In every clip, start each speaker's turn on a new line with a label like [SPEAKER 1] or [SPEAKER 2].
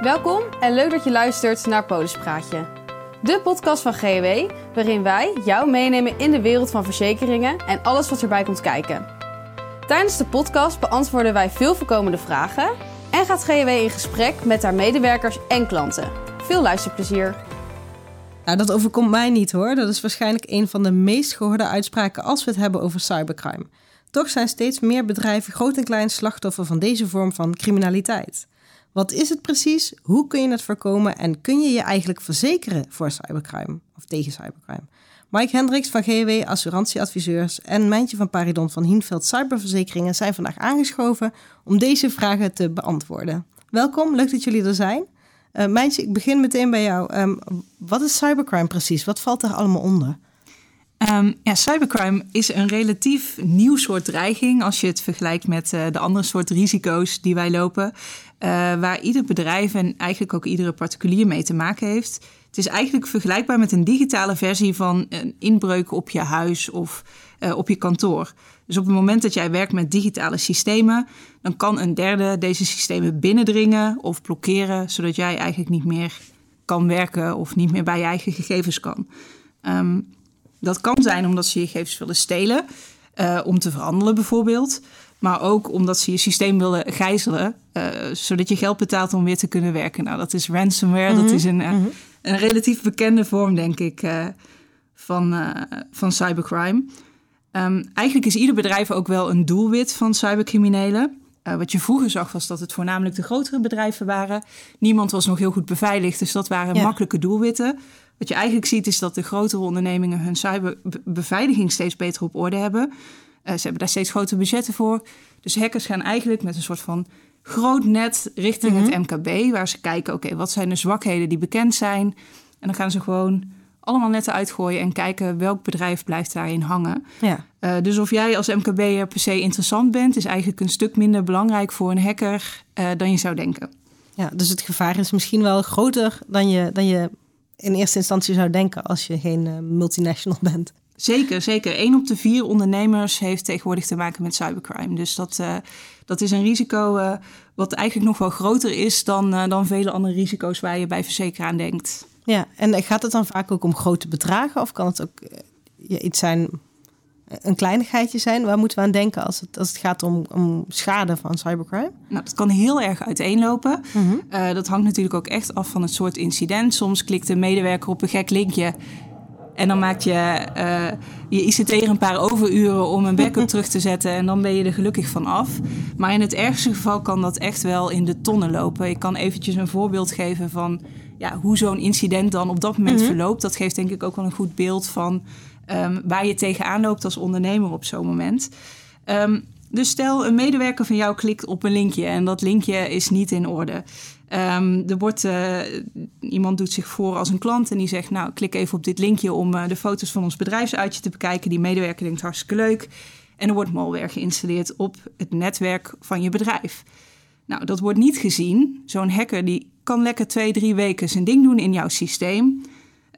[SPEAKER 1] Welkom en leuk dat je luistert naar Polispraatje. De podcast van GW, waarin wij jou meenemen in de wereld van verzekeringen en alles wat erbij komt kijken. Tijdens de podcast beantwoorden wij veel voorkomende vragen en gaat GW in gesprek met haar medewerkers en klanten. Veel luisterplezier.
[SPEAKER 2] Nou, dat overkomt mij niet hoor. Dat is waarschijnlijk een van de meest gehoorde uitspraken als we het hebben over cybercrime. Toch zijn steeds meer bedrijven, groot en klein, slachtoffer van deze vorm van criminaliteit. Wat is het precies? Hoe kun je het voorkomen? En kun je je eigenlijk verzekeren voor cybercrime of tegen cybercrime? Mike Hendricks van GW Assurantieadviseurs en Mijntje van Paridon van Hienveld Cyberverzekeringen zijn vandaag aangeschoven om deze vragen te beantwoorden. Welkom, leuk dat jullie er zijn. Uh, Mijntje, ik begin meteen bij jou. Um, wat is cybercrime precies? Wat valt er allemaal onder?
[SPEAKER 3] Um, ja, cybercrime is een relatief nieuw soort dreiging als je het vergelijkt met uh, de andere soort risico's die wij lopen, uh, waar ieder bedrijf en eigenlijk ook iedere particulier mee te maken heeft. Het is eigenlijk vergelijkbaar met een digitale versie van een inbreuk op je huis of uh, op je kantoor. Dus op het moment dat jij werkt met digitale systemen, dan kan een derde deze systemen binnendringen of blokkeren, zodat jij eigenlijk niet meer kan werken of niet meer bij je eigen gegevens kan. Um, dat kan zijn omdat ze je gegevens willen stelen, uh, om te verhandelen bijvoorbeeld. Maar ook omdat ze je systeem willen gijzelen, uh, zodat je geld betaalt om weer te kunnen werken. Nou, dat is ransomware. Mm -hmm. Dat is een, uh, mm -hmm. een relatief bekende vorm, denk ik, van, van cybercrime. Um, eigenlijk is ieder bedrijf ook wel een doelwit van cybercriminelen. Uh, wat je vroeger zag was dat het voornamelijk de grotere bedrijven waren. Niemand was nog heel goed beveiligd, dus dat waren ja. makkelijke doelwitten. Wat je eigenlijk ziet is dat de grotere ondernemingen hun cyberbeveiliging steeds beter op orde hebben. Uh, ze hebben daar steeds grotere budgetten voor. Dus hackers gaan eigenlijk met een soort van groot net richting mm -hmm. het MKB, waar ze kijken, oké, okay, wat zijn de zwakheden die bekend zijn? En dan gaan ze gewoon allemaal netten uitgooien en kijken welk bedrijf blijft daarin hangen. Ja. Uh, dus of jij als MKB'er per se interessant bent, is eigenlijk een stuk minder belangrijk voor een hacker uh, dan je zou denken.
[SPEAKER 2] Ja, dus het gevaar is misschien wel groter dan je, dan je in eerste instantie zou denken als je geen uh, multinational bent.
[SPEAKER 3] Zeker, zeker. Eén op de vier ondernemers heeft tegenwoordig te maken met cybercrime. Dus dat, uh, dat is een risico uh, wat eigenlijk nog wel groter is dan, uh, dan vele andere risico's waar je bij verzekeraar denkt.
[SPEAKER 2] Ja, en gaat het dan vaak ook om grote bedragen of kan het ook iets zijn, een kleinigheidje zijn? Waar moeten we aan denken als het, als het gaat om, om schade van cybercrime?
[SPEAKER 3] Nou, dat kan heel erg uiteenlopen. Mm -hmm. uh, dat hangt natuurlijk ook echt af van het soort incident. Soms klikt een medewerker op een gek linkje en dan maakt je uh, je ICT er een paar overuren om een backup terug te zetten. En dan ben je er gelukkig van af. Maar in het ergste geval kan dat echt wel in de tonnen lopen. Ik kan eventjes een voorbeeld geven van ja, hoe zo'n incident dan op dat moment mm -hmm. verloopt. Dat geeft denk ik ook wel een goed beeld van um, waar je tegenaan loopt als ondernemer op zo'n moment. Um, dus stel, een medewerker van jou klikt op een linkje en dat linkje is niet in orde. Um, er wordt, uh, iemand doet zich voor als een klant en die zegt: Nou, klik even op dit linkje om uh, de foto's van ons bedrijfsuitje te bekijken. Die medewerker denkt hartstikke leuk. En er wordt malware geïnstalleerd op het netwerk van je bedrijf. Nou, dat wordt niet gezien. Zo'n hacker die kan lekker twee, drie weken zijn ding doen in jouw systeem.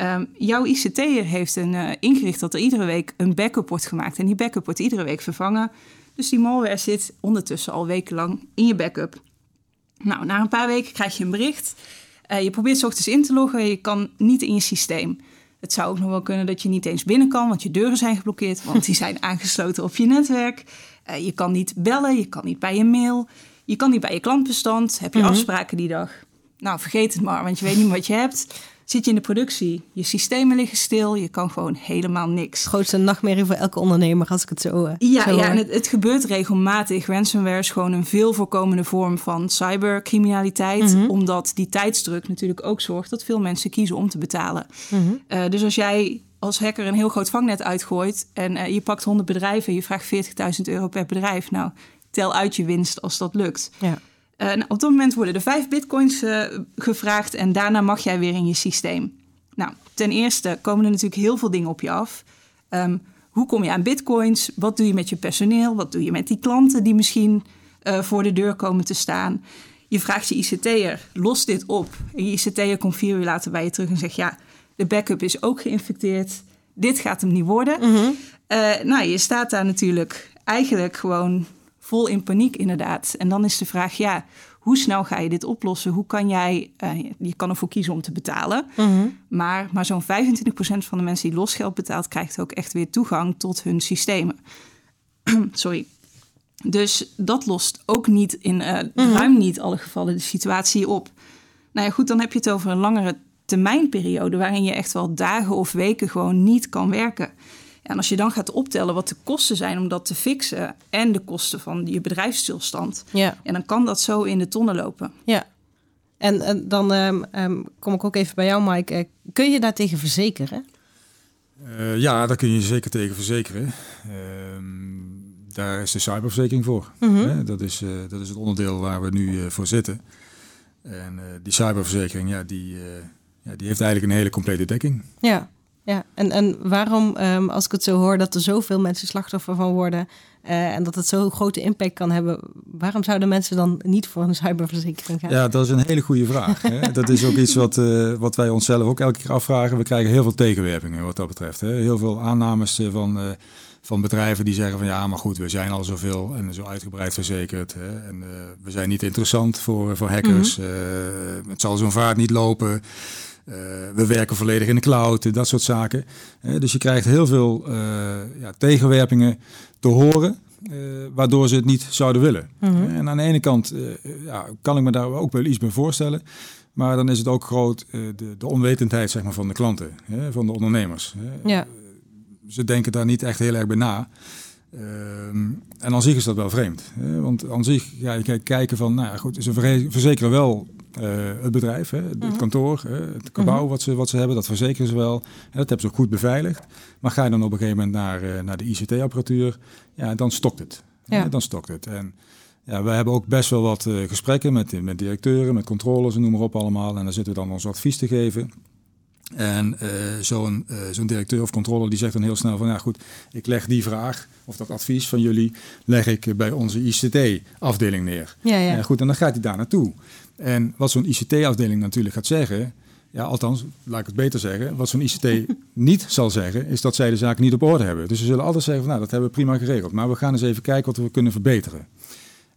[SPEAKER 3] Um, jouw ICT'er heeft een, uh, ingericht dat er iedere week een backup wordt gemaakt. En die backup wordt iedere week vervangen. Dus die malware zit ondertussen al wekenlang in je backup. Nou, na een paar weken krijg je een bericht. Uh, je probeert 's ochtends in te loggen, je kan niet in je systeem. Het zou ook nog wel kunnen dat je niet eens binnen kan, want je deuren zijn geblokkeerd, want die zijn aangesloten op je netwerk. Uh, je kan niet bellen, je kan niet bij je mail, je kan niet bij je klantbestand. Heb je mm -hmm. afspraken die dag? Nou, vergeet het maar, want je weet niet wat je hebt. Zit je in de productie, je systemen liggen stil, je kan gewoon helemaal niks.
[SPEAKER 2] Grootste nachtmerrie voor elke ondernemer als ik het zo. Uh,
[SPEAKER 3] ja,
[SPEAKER 2] zo
[SPEAKER 3] ja en het, het, gebeurt regelmatig. Ransomware is gewoon een veel voorkomende vorm van cybercriminaliteit, mm -hmm. omdat die tijdsdruk natuurlijk ook zorgt dat veel mensen kiezen om te betalen. Mm -hmm. uh, dus als jij als hacker een heel groot vangnet uitgooit en uh, je pakt 100 bedrijven en je vraagt 40.000 euro per bedrijf, nou tel uit je winst als dat lukt. Ja. Uh, nou, op dat moment worden er vijf bitcoins uh, gevraagd en daarna mag jij weer in je systeem. Nou, ten eerste komen er natuurlijk heel veel dingen op je af. Um, hoe kom je aan bitcoins? Wat doe je met je personeel? Wat doe je met die klanten die misschien uh, voor de deur komen te staan? Je vraagt je ICT'er, los dit op. En je ICT'er komt vier uur later bij je terug en zegt... ja, de backup is ook geïnfecteerd. Dit gaat hem niet worden. Mm -hmm. nou, je staat daar natuurlijk eigenlijk gewoon vol in paniek inderdaad. En dan is de vraag, ja, hoe snel ga je dit oplossen? Hoe kan jij, uh, je kan ervoor kiezen om te betalen,
[SPEAKER 2] Mhm.
[SPEAKER 3] maar, maar zo'n 25% van de mensen die losgeld betaalt, krijgt ook echt weer toegang tot hun systemen. Sorry. Dus dat lost ook niet in uh, ruim niet alle gevallen de situatie op. Nou ja, goed, dan heb je het over een langere termijnperiode waarin je echt wel dagen of weken gewoon niet kan werken. En als je dan gaat optellen wat de kosten zijn om dat te fixen en de kosten van je bedrijfsstilstand,
[SPEAKER 2] Ja.
[SPEAKER 3] en dan kan dat zo in de tonnen lopen.
[SPEAKER 2] Ja. En, en dan ehm, ehm, kom ik ook even bij jou, Mike. Eh, kun je daartegen verzekeren?
[SPEAKER 4] Uh, ja, daar kun je zeker tegen verzekeren. Ehm, daar is de cyberverzekering voor.
[SPEAKER 2] Mhm.
[SPEAKER 4] Hè? Dat, is, uh, dat is het onderdeel waar we nu uh, voor zitten. En die cyberverzekering, ja, die, ja, die heeft eigenlijk een hele complete dekking.
[SPEAKER 2] Ja, ja. En, en waarom, um, als ik het zo hoor, dat er zoveel mensen slachtoffer van worden uh, en dat het zo'n grote impact kan hebben, waarom zouden mensen dan niet voor een cyberverzekering gaan?
[SPEAKER 4] Ja, dat is een hele goede vraag. Hè? dat is ook iets wat, uh, wat wij onszelf ook elke keer afvragen. We krijgen heel veel tegenwerpingen wat dat betreft. Hè? Heel veel aannames uh, van, van bedrijven die zeggen van ja, maar goed, we zijn al zoveel en zo uitgebreid verzekerd. Hè? En we zijn niet interessant voor, voor hackers. Mm -hmm. het zal zo'n vaart niet lopen. Uh, we werken volledig in de cloud, dat soort zaken. Uh, dus je krijgt heel veel uh, ja, tegenwerpingen te horen, waardoor ze het niet zouden willen.
[SPEAKER 2] Mhm.
[SPEAKER 4] -hmm. En aan de ene kant ja, kan ik me daar ook wel iets bij voorstellen. Maar dan is het ook groot de, de, onwetendheid zeg maar, van de klanten, hè, van de ondernemers.
[SPEAKER 2] Ja.
[SPEAKER 4] Ze denken daar niet echt heel erg bij na. Um, en aan zich is dat wel vreemd. Hè? Want aan zich, ja, je kijken van, nou ja, goed, ze verzekeren wel het bedrijf, hè, het
[SPEAKER 2] Mhm.
[SPEAKER 4] kantoor, het gebouw wat, ze, wat ze hebben, dat verzekeren ze wel. Dat hebben ze ook goed beveiligd. Maar ga je dan op een gegeven moment naar, uh, naar de ICT-apparatuur, ja, dan stokt het.
[SPEAKER 2] Ja.
[SPEAKER 4] Dan stokt het. En ja, we hebben ook best wel wat uh, gesprekken met, met directeuren, met controllers en noem maar op allemaal. En dan zitten we dan ons advies te geven. En uh, zo'n uh, zo'n directeur of controller die zegt dan heel snel van ja goed, ik leg die vraag of dat advies van jullie leg ik bij onze ICT-afdeling neer.
[SPEAKER 2] Ja, ja.
[SPEAKER 4] Uh, goed, en dan gaat hij daar naartoe. En wat zo'n ICT-afdeling natuurlijk gaat zeggen, ja althans, laat ik het beter zeggen, wat zo'n ICT niet zal zeggen, is dat zij de zaak niet op orde hebben. Dus ze zullen altijd zeggen van nou dat hebben we prima geregeld, maar we gaan eens even kijken wat we kunnen verbeteren.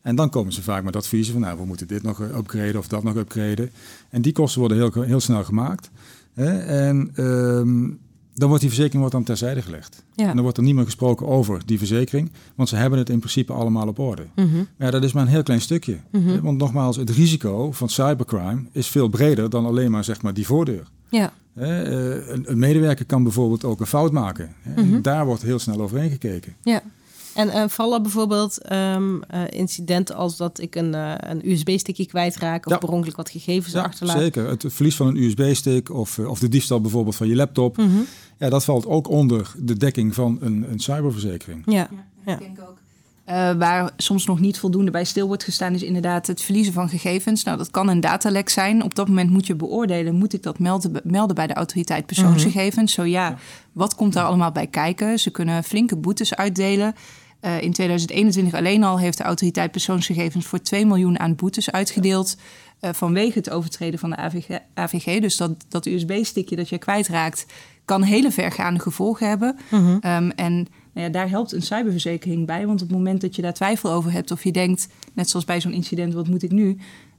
[SPEAKER 4] En dan komen ze vaak met adviezen van nou we moeten dit nog upgraden of dat nog upgraden. En die kosten worden heel, heel snel gemaakt. Hè? En um, dan wordt die verzekering wordt dan terzijde gelegd.
[SPEAKER 2] Ja.
[SPEAKER 4] En dan wordt er niet meer gesproken over die verzekering, want ze hebben het in principe allemaal op orde.
[SPEAKER 2] Mm -hmm.
[SPEAKER 4] Maar ja, dat is maar een heel klein stukje.
[SPEAKER 2] Mm -hmm.
[SPEAKER 4] Want nogmaals, het risico van cybercrime is veel breder dan alleen maar, zeg maar die voordeur.
[SPEAKER 2] Ja.
[SPEAKER 4] Hè? Uh, een, medewerker kan bijvoorbeeld ook een fout maken. Hè?
[SPEAKER 2] Mhm.
[SPEAKER 4] En daar wordt heel snel overheen gekeken.
[SPEAKER 2] Ja. En uh, vallen bijvoorbeeld um, uh, incidenten als dat ik een, uh, een USB-stickje kwijtraak of
[SPEAKER 4] Ja.
[SPEAKER 2] per ongeluk wat gegevens
[SPEAKER 4] Ja,
[SPEAKER 2] achterlaat?
[SPEAKER 4] zeker. Het verlies van een USB-stick of, of de diefstal bijvoorbeeld van je laptop.
[SPEAKER 2] Mhm.
[SPEAKER 4] Ja, dat valt ook onder de dekking van een, een cyberverzekering.
[SPEAKER 2] Ja. Ja.
[SPEAKER 3] Ik denk ook. Uh, waar soms nog niet voldoende bij stil wordt gestaan, is inderdaad het verliezen van gegevens. Nou, dat kan een datalek zijn. Op dat moment moet je beoordelen: moet ik dat melden, melden bij de autoriteit persoonsgegevens? Zo ja, wat komt daar allemaal bij kijken? Ze kunnen flinke boetes uitdelen. Uh, in 2021 alleen al heeft de autoriteit persoonsgegevens voor 2 miljoen aan boetes uitgedeeld. Uh, vanwege het overtreden van de AVG. AVG. Dus dat, dat USB-stickje dat je kwijtraakt, kan hele vergaande gevolgen hebben.
[SPEAKER 2] Mhm.
[SPEAKER 3] Um, en nou ja, daar helpt een cyberverzekering bij. Want op het moment dat je daar twijfel over hebt, of je denkt, net zoals bij zo'n incident, wat moet ik nu?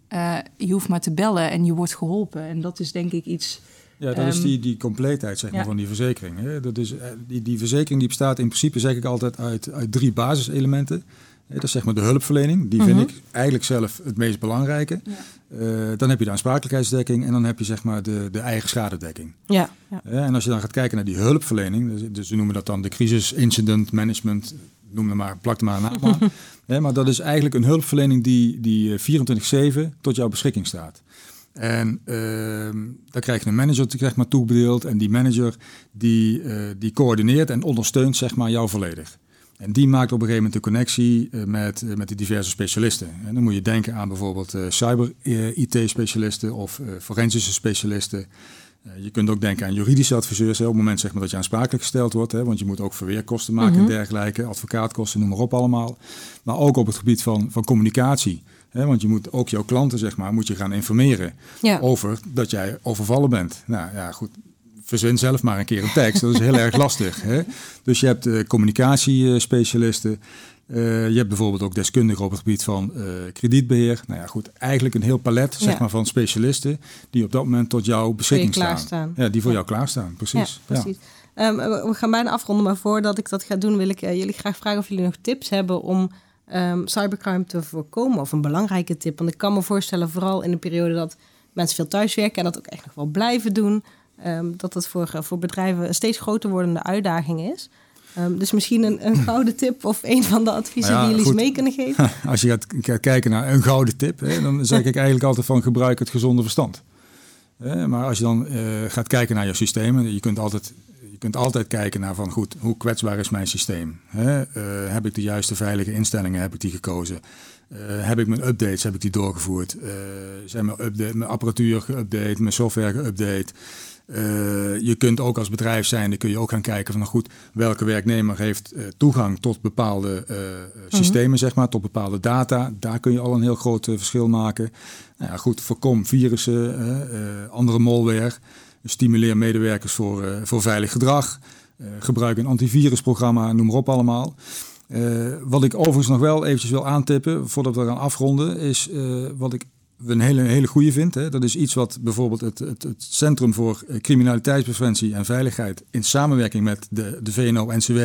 [SPEAKER 3] Uh, je hoeft maar te bellen en je wordt geholpen. En dat is denk ik iets.
[SPEAKER 4] Ja, dat um, is die, die compleetheid zeg maar,
[SPEAKER 3] ja.
[SPEAKER 4] van die verzekering. Hè? Dat is, die, die verzekering die bestaat in principe, zeg ik altijd, uit, uit drie basiselementen. Dat is zeg maar de hulpverlening. Die vind
[SPEAKER 2] Mhm.
[SPEAKER 4] ik eigenlijk zelf het meest belangrijke.
[SPEAKER 3] Ja.
[SPEAKER 4] Uh, dan heb je de aansprakelijkheidsdekking en dan heb je zeg maar de, de eigen schadedekking.
[SPEAKER 2] Ja. ja.
[SPEAKER 4] En als je dan gaat kijken naar die hulpverlening, dus, dus we noemen dat dan de crisis incident management, noem het maar, plak er maar een naam aan. maar dat is eigenlijk een hulpverlening die, die 24-7 tot jouw beschikking staat. En uh, dan krijg je een manager zeg maar, toebedeeld. En die manager die, uh, die coördineert en ondersteunt zeg maar, jou volledig. En die maakt op een gegeven moment de connectie uh, met, uh, met de diverse specialisten. En dan moet je denken aan bijvoorbeeld cyber-IT-specialisten of forensische specialisten. je kunt ook denken aan juridische adviseurs. Hè, op het moment zeg maar, dat je aansprakelijk gesteld wordt. Hè, want je moet ook verweerkosten maken
[SPEAKER 2] Mhm.
[SPEAKER 4] en dergelijke. Advocaatkosten, noem maar op allemaal. Maar ook op het gebied van, van communicatie. Want je moet ook jouw klanten zeg maar, moet je gaan informeren
[SPEAKER 2] Ja.
[SPEAKER 4] over dat jij overvallen bent. Nou ja, goed. Verzin zelf maar een keer een tekst. Dat is heel erg lastig. Hè? Dus je hebt uh, communicatiespecialisten. Uh, je hebt bijvoorbeeld ook deskundigen op het gebied van uh, kredietbeheer. Nou ja, goed, eigenlijk een heel palet zeg maar, van specialisten die op dat moment tot jouw beschikking staan. Ja, die voor jou klaarstaan, precies.
[SPEAKER 2] Ja, precies. Um, we gaan bijna afronden, maar voordat ik dat ga doen, wil ik uh, jullie graag vragen of jullie nog tips hebben om um, cybercrime te voorkomen. Of een belangrijke tip. Want ik kan me voorstellen, vooral in de periode dat mensen veel thuiswerken en dat ook echt nog wel blijven doen, um, dat dat voor, voor bedrijven een steeds groter wordende uitdaging is. Um, dus misschien een, een, gouden tip of een van de adviezen nou die jullie goed. mee kunnen geven?
[SPEAKER 4] Als je gaat, kijken naar een gouden tip, hè, dan zeg ik eigenlijk altijd van gebruik het gezonde verstand. maar als je dan uh, gaat kijken naar je systemen, je kunt altijd je kunt altijd kijken naar van goed, hoe kwetsbaar is mijn systeem? Hè? Uh, heb ik de juiste veilige instellingen, heb ik die gekozen? Uh, heb ik mijn updates, heb ik die doorgevoerd? Uh, zijn mijn, update, mijn apparatuur geüpdate, mijn software geüpdate? je kunt ook als bedrijf zijn, dan kun je ook gaan kijken van nou goed, welke werknemer heeft toegang tot bepaalde mhm. systemen, zeg maar, tot bepaalde data. Daar kun je al een heel groot verschil maken. Nou ja, goed, voorkom virussen, andere malware. Stimuleer medewerkers voor, uh, voor veilig gedrag. Uh, gebruik een antivirusprogramma, noem maar op allemaal. Uh, wat ik overigens nog wel eventjes wil aantippen, voordat we gaan afronden, is wat ik een hele, hele goede vind. Hè. Dat is iets wat bijvoorbeeld het, het, het Centrum voor Criminaliteitspreventie en Veiligheid in samenwerking met de, de VNO-NCW,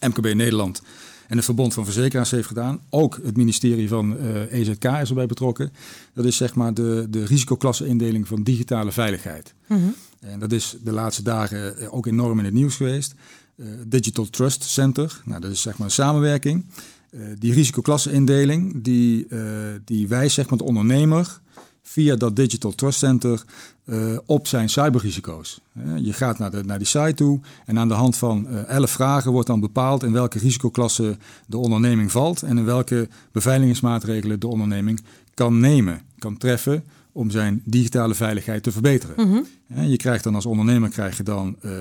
[SPEAKER 4] MKB Nederland en het Verbond van Verzekeraars heeft gedaan. Ook het ministerie van uh, eh, EZK is erbij betrokken. Dat is zeg maar de, de risicoklasse-indeling van digitale veiligheid. Mhm. En dat is de laatste dagen eh, ook enorm in het nieuws geweest. Uh, Digital Trust Center, nou, dat is zeg maar een samenwerking. Uh, die risicoklasse-indeling die, die wijst zeg maar de ondernemer via dat Digital Trust Center uh, op zijn cyberrisico's. Je gaat naar, de, naar die site toe en aan de hand van uh, elf vragen wordt dan bepaald in welke risicoklasse de onderneming valt en in welke beveiligingsmaatregelen de onderneming kan nemen, kan treffen om zijn digitale veiligheid te verbeteren. Mhm. Je krijgt dan als ondernemer krijg je dan uh,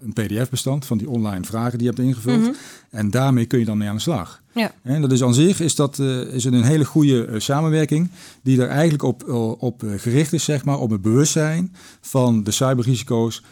[SPEAKER 4] een pdf-bestand van die online vragen die je hebt ingevuld. Mhm. En daarmee kun je dan mee aan de slag. Ja. En dat is aan zich is dat, uh, is een hele goede uh, samenwerking die er eigenlijk op, op gericht is, zeg maar, op het bewustzijn van de cyberrisico's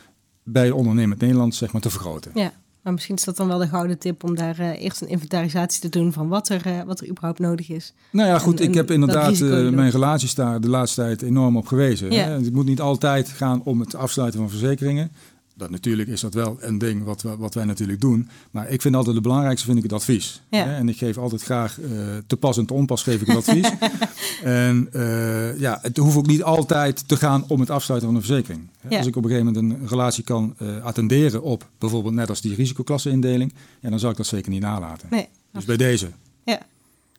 [SPEAKER 4] bij ondernemend Nederland zeg maar, te vergroten.
[SPEAKER 2] Ja. Maar misschien is dat dan wel de gouden tip om daar uh, eerst een inventarisatie te doen van wat er, uh, wat er überhaupt nodig is.
[SPEAKER 4] Nou ja, goed, ik heb inderdaad uh, mijn relaties daar de laatste tijd enorm op gewezen. Ja. Hè? Het moet niet altijd gaan om het afsluiten van verzekeringen. Dat, natuurlijk is dat wel een ding wat, wat wij natuurlijk doen. Maar ik vind altijd het belangrijkste vind ik het advies. Ja. En ik geef altijd graag uh, te pas en te onpas geef ik het advies. en uh, ja, het hoeft ook niet altijd te gaan om het afsluiten van een verzekering. Ja. Als ik op een gegeven moment een relatie kan uh, attenderen op bijvoorbeeld net als die risicoklasse-indeling, ja, dan zal ik dat zeker niet nalaten. Nee, dus bij deze.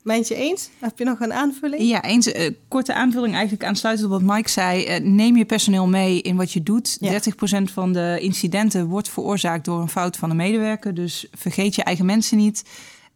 [SPEAKER 2] Mijntje eens? Heb je nog een aanvulling?
[SPEAKER 3] Ja, eens. Uh, korte aanvulling eigenlijk aansluitend op wat Mike zei. Uh, neem je personeel mee in wat je doet. Ja. 30% van de incidenten wordt veroorzaakt door een fout van een medewerker. Dus vergeet je eigen mensen niet.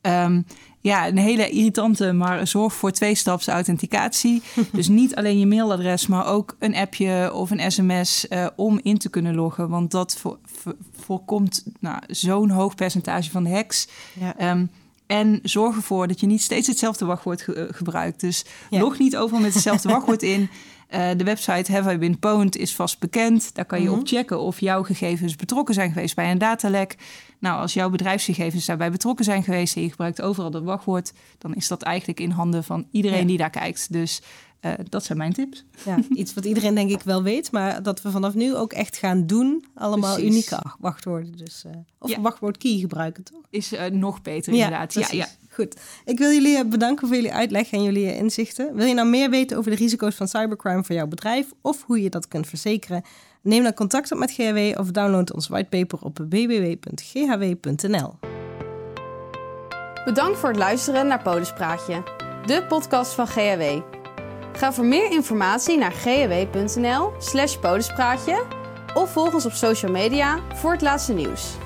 [SPEAKER 3] Um, ja, een hele irritante, maar zorg voor twee-staps authenticatie. dus niet alleen je mailadres, maar ook een appje of een sms uh, om in te kunnen loggen. Want dat voor, voor, voorkomt nou, zo'n hoog percentage van de hacks. Ja. Um, en zorg ervoor dat je niet steeds hetzelfde wachtwoord ge eh, gebruikt. Dus ja. log niet overal met hetzelfde wachtwoord in. Uh, de website Have I Been Pwned is vast bekend. Daar kan je mm -hmm. op checken of jouw gegevens betrokken zijn geweest bij een datalek. Nou, als jouw bedrijfsgegevens daarbij betrokken zijn geweest en je gebruikt overal dat wachtwoord, dan is dat eigenlijk in handen van iedereen ja. die daar kijkt. Dus uh, dat zijn mijn tips.
[SPEAKER 2] Ja, iets wat iedereen denk ik wel weet, maar dat we vanaf nu ook echt gaan doen. Allemaal Precies. unieke wachtwoorden. Dus, uh, of ja. wachtwoord key gebruiken, toch?
[SPEAKER 3] Is uh, nog beter inderdaad. Ja, ja,
[SPEAKER 2] Goed. Ik wil jullie bedanken voor jullie uitleg en jullie inzichten. Wil je nou meer weten over de risico's van cybercrime voor jouw bedrijf of hoe je dat kunt verzekeren? Neem dan contact op met GHW of download ons whitepaper op www.ghw.nl.
[SPEAKER 1] Bedankt voor het luisteren naar Podespraatje, de podcast van GHW. Ga voor meer informatie naar ghw.nl slash podespraatje of volg ons op social media voor het laatste nieuws.